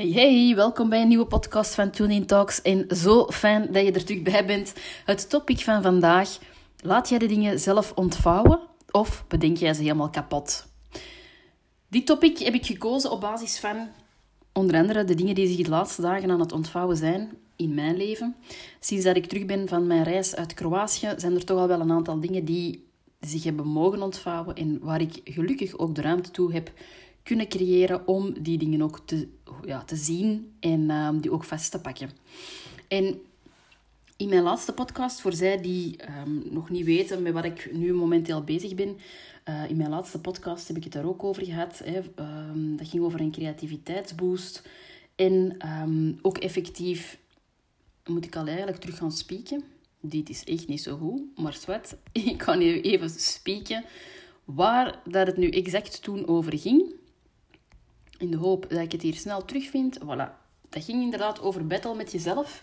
Hey hey, welkom bij een nieuwe podcast van Tune Talks. En zo fijn dat je er terug bij bent. Het topic van vandaag: laat jij de dingen zelf ontvouwen of bedenk jij ze helemaal kapot? Dit topic heb ik gekozen op basis van onder andere de dingen die zich de laatste dagen aan het ontvouwen zijn in mijn leven. Sinds dat ik terug ben van mijn reis uit Kroatië, zijn er toch al wel een aantal dingen die zich hebben mogen ontvouwen en waar ik gelukkig ook de ruimte toe heb kunnen creëren om die dingen ook te, ja, te zien en uh, die ook vast te pakken. En in mijn laatste podcast, voor zij die um, nog niet weten met wat ik nu momenteel bezig ben, uh, in mijn laatste podcast heb ik het daar ook over gehad. Hè. Um, dat ging over een creativiteitsboost. En ook effectief moet ik al eigenlijk terug gaan spieken. Dit is echt niet zo goed, maar zwart. Ik kan even spieken waar dat het nu exact toen over ging. In de hoop dat ik het hier snel terugvind. Voilà. Dat ging inderdaad over battle met jezelf.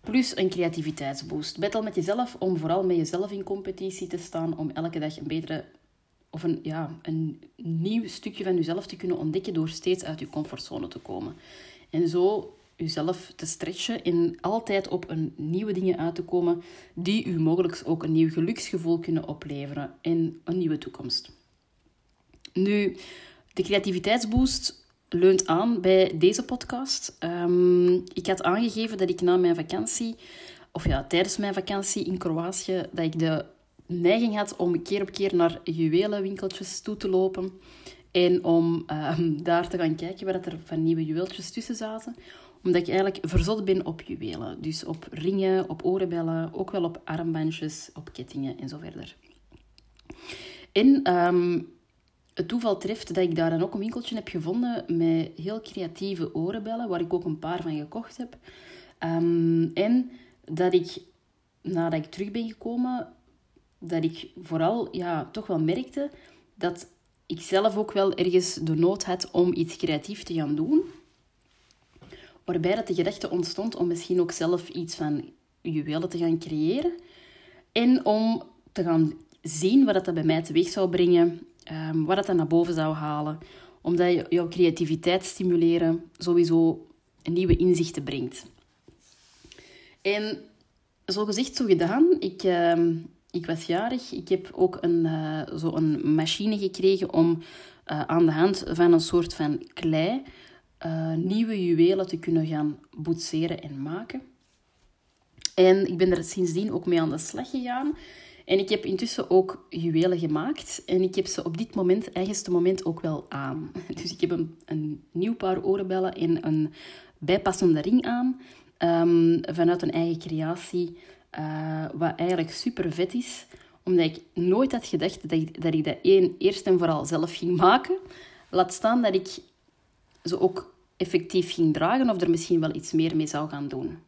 Plus een creativiteitsboost. Battle met jezelf om vooral met jezelf in competitie te staan. Om elke dag een betere of een, ja, een nieuw stukje van jezelf te kunnen ontdekken door steeds uit je comfortzone te komen. En zo jezelf te stretchen en altijd op een nieuwe dingen uit te komen die u mogelijk ook een nieuw geluksgevoel kunnen opleveren en een nieuwe toekomst. Nu, de creativiteitsboost leunt aan bij deze podcast. Um, ik had aangegeven dat ik na mijn vakantie, of ja, tijdens mijn vakantie in Kroatië, dat ik de neiging had om keer op keer naar juwelenwinkeltjes toe te lopen. En om um, daar te gaan kijken waar er van nieuwe juweeltjes tussen zaten. Omdat ik eigenlijk verzot ben op juwelen. Dus op ringen, op oorbellen, ook wel op armbandjes, op kettingen en zo verder. En um, het toeval treft dat ik daar dan ook een winkeltje heb gevonden met heel creatieve orenbellen, waar ik ook een paar van gekocht heb. Um, en dat ik, nadat ik terug ben gekomen, dat ik vooral ja, toch wel merkte dat ik zelf ook wel ergens de nood had om iets creatief te gaan doen. Waarbij dat de gedachte ontstond om misschien ook zelf iets van juwelen te gaan creëren. En om te gaan zien wat dat bij mij teweeg zou brengen um, wat dat dan naar boven zou halen. Omdat je jouw creativiteit stimuleren sowieso nieuwe inzichten brengt. En zo gezegd, zo gedaan. Ik, uh, ik was jarig. Ik heb ook een, uh, zo een machine gekregen om uh, aan de hand van een soort van klei uh, nieuwe juwelen te kunnen gaan boetseren en maken. En ik ben er sindsdien ook mee aan de slag gegaan. En ik heb intussen ook juwelen gemaakt. En ik heb ze op dit moment, eigenste moment, ook wel aan. Dus ik heb een, een nieuw paar oorbellen en een bijpassende ring aan. Um, vanuit een eigen creatie. Uh, wat eigenlijk super vet is. Omdat ik nooit had gedacht dat ik dat, ik dat één, eerst en vooral zelf ging maken. Laat staan dat ik ze ook effectief ging dragen. Of er misschien wel iets meer mee zou gaan doen.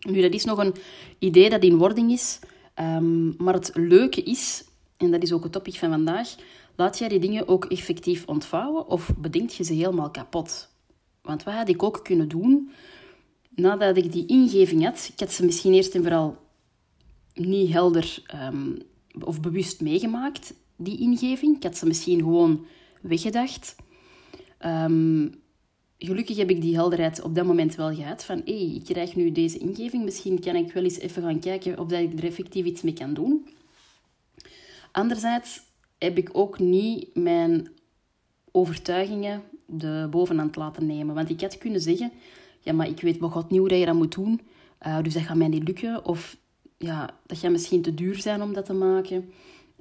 Nu, dat is nog een idee dat in wording is. Um, maar het leuke is, en dat is ook het topic van vandaag, laat jij die dingen ook effectief ontvouwen of bedenk je ze helemaal kapot? Want wat had ik ook kunnen doen nadat ik die ingeving had? Ik had ze misschien eerst en vooral niet helder um, of bewust meegemaakt, die ingeving. Ik had ze misschien gewoon weggedacht. Um, gelukkig heb ik die helderheid op dat moment wel gehad. Van, hé, hey, ik krijg nu deze ingeving. Misschien kan ik wel eens even gaan kijken of dat ik er effectief iets mee kan doen. Anderzijds heb ik ook niet mijn overtuigingen de bovenhand laten nemen. Want ik had kunnen zeggen, ja, maar ik weet wel god niet hoe je dat moet doen. Uh, dus dat gaat mij niet lukken. Of ja, dat gaat misschien te duur zijn om dat te maken.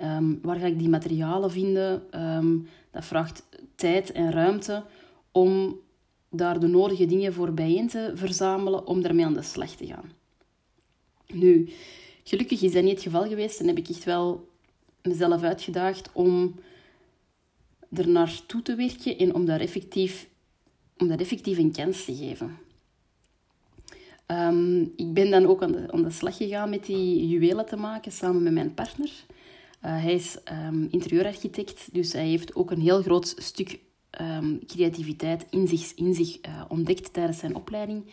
Um, waar ga ik die materialen vinden? Um, dat vraagt tijd en ruimte om daar de nodige dingen voor bijeen te verzamelen om daarmee aan de slag te gaan. Nu, gelukkig is dat niet het geval geweest en heb ik echt wel mezelf uitgedaagd om er naartoe te werken en om daar effectief om dat effectief een kans te geven. Ehm, ik ben dan ook aan de, aan de slag gegaan met die juwelen te maken samen met mijn partner. Uh, hij is um, interieurarchitect, dus hij heeft ook een heel groot stuk um, creativiteit in zich, in zich uh, ontdekt tijdens zijn opleiding.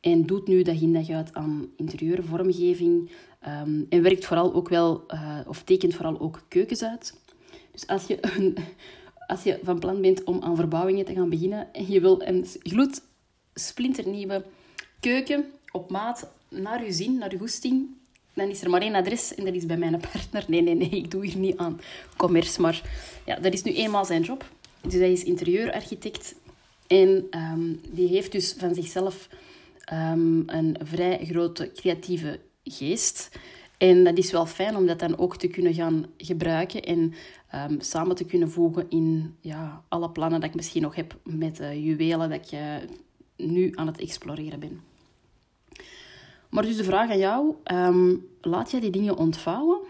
En doet nu dag in dag uit aan interieurvormgeving. Um, en werkt vooral ook wel, uh, of tekent vooral ook keukens uit. Dus als je, als je van plan bent om aan verbouwingen te gaan beginnen en je wil een gloed splinternieuwe keuken op maat naar je zin, naar je goesting, dan is er maar één adres en dat is bij mijn partner. Nee, nee, nee, ik doe hier niet aan commerce, maar ja, dat is nu eenmaal zijn job. Dus hij is interieurarchitect en um, die heeft dus van zichzelf um, een vrij grote creatieve geest. En dat is wel fijn om dat dan ook te kunnen gaan gebruiken en um, samen te kunnen voegen in ja, alle plannen dat ik misschien nog heb met uh, juwelen dat uh, nu aan het exploreren ben. Maar dus de vraag aan jou, laat jij die dingen ontvouwen?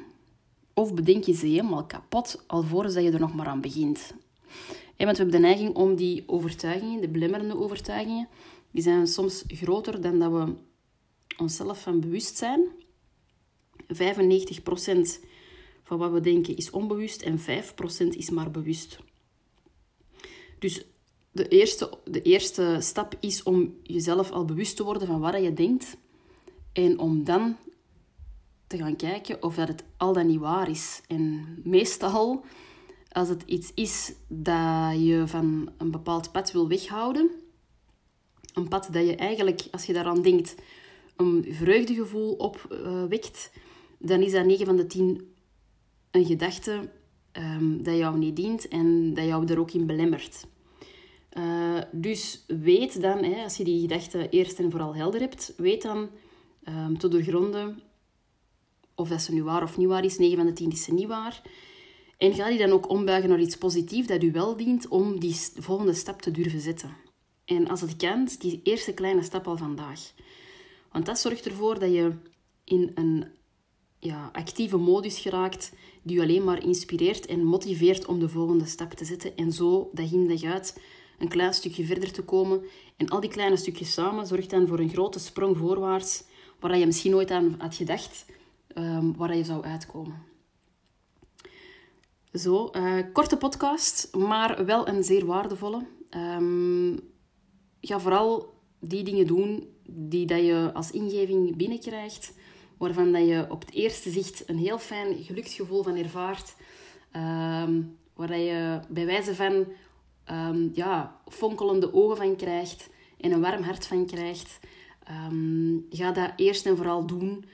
Of bedenk je ze helemaal kapot alvorens dat je er nog maar aan begint? Ja, want we hebben de neiging om die overtuigingen, de belemmerende overtuigingen, die zijn soms groter dan dat we onszelf van bewust zijn. 95% van wat we denken is onbewust en 5% is maar bewust. Dus de eerste, de eerste stap is om jezelf al bewust te worden van wat je denkt. En om dan te gaan kijken of dat het al dan niet waar is. En meestal, als het iets is dat je van een bepaald pad wil weghouden, een pad dat je eigenlijk, als je daaraan denkt, een vreugdegevoel opwekt, uh, dan is dat 9 van de 10 een gedachte um, dat jou niet dient en dat jou er ook in belemmert. Uh, dus weet dan, hè, als je die gedachte eerst en vooral helder hebt, weet dan um, te doorgronden of dat ze nu waar of niet waar is. 9 van de 10 is ze niet waar. En ga die dan ook ombuigen naar iets positiefs dat u wel dient om die volgende stap te durven zetten. En als het kan, die eerste kleine stap al vandaag. Want dat zorgt ervoor dat je in een ja, actieve modus geraakt die je alleen maar inspireert en motiveert om de volgende stap te zetten. En zo dag in dag uit een klein stukje verder te komen. En al die kleine stukjes samen zorgt dan voor een grote sprong voorwaarts waar je misschien nooit aan had gedacht, um, waar je zou uitkomen. Zo, uh, korte podcast, maar wel een zeer waardevolle. Um, ga vooral die dingen doen die dat je als ingeving binnenkrijgt, waarvan dat je op het eerste zicht een heel fijn geluksgevoel van ervaart, um, waar dat je bij wijze van um, ja, fonkelende ogen van krijgt en een warm hart van krijgt. Ga dat eerst en vooral doen,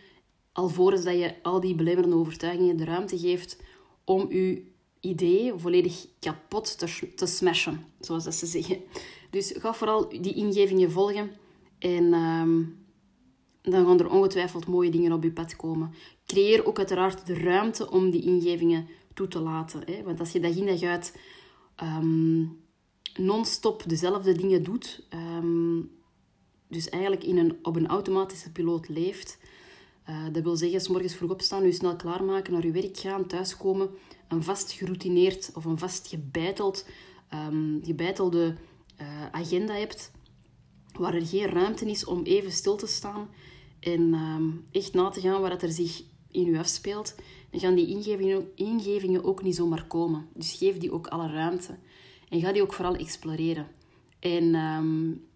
alvorens dat je al die belemmerende overtuigingen de ruimte geeft om je idee volledig kapot te, smashen, zoals dat ze zeggen. Dus ga vooral die ingevingen volgen en um, dan gaan er ongetwijfeld mooie dingen op je pad komen. Creëer ook uiteraard de ruimte om die ingevingen toe te laten. Hè? Want als je dag in dag uit um, non-stop dezelfde dingen doet, um, dus eigenlijk in een, op een automatische piloot leeft, uh, dat wil zeggen, s morgens vroeg opstaan, je snel klaarmaken, naar je werk gaan, thuiskomen, een vast geroutineerd of een vast gebeiteld, gebeitelde uh, agenda hebt, waar er geen ruimte is om even stil te staan en um, echt na te gaan wat er zich in u afspeelt, dan gaan die ingevingen, ingevingen ook niet zomaar komen. Dus geef die ook alle ruimte. En ga die ook vooral exploreren. En um,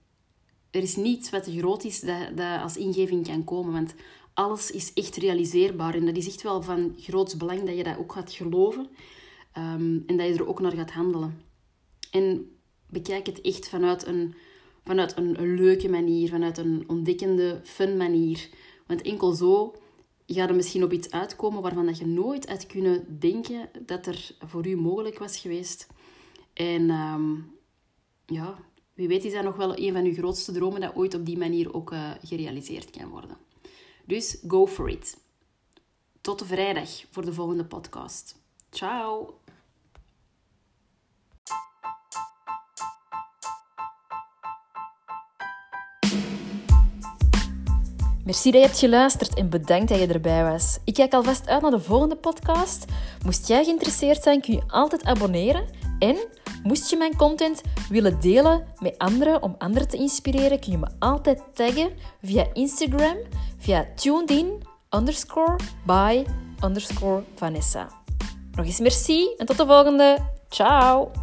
er is niets wat te groot is dat, dat als ingeving kan komen. Want alles is echt realiseerbaar. En dat is echt wel van groot belang dat je dat ook gaat geloven. Um, en dat je er ook naar gaat handelen. En bekijk het echt vanuit een, vanuit een, leuke manier, vanuit een ontdekkende, fun manier. Want enkel zo gaat er misschien op iets uitkomen waarvan dat je nooit had kunnen denken dat er voor u mogelijk was geweest. En um, ja, wie weet is dat nog wel een van uw grootste dromen dat ooit op die manier ook uh, gerealiseerd kan worden. Dus go for it. Tot de vrijdag voor de volgende podcast. Ciao! Merci dat je hebt geluisterd en bedankt dat je erbij was. Ik kijk alvast uit naar de volgende podcast. Moest jij geïnteresseerd zijn, kun je altijd abonneren. En Moest je mijn content willen delen met anderen om anderen te inspireren, kun je me altijd taggen via Instagram, via tunedin underscore by underscore Vanessa. Nog eens merci en tot de volgende. Ciao!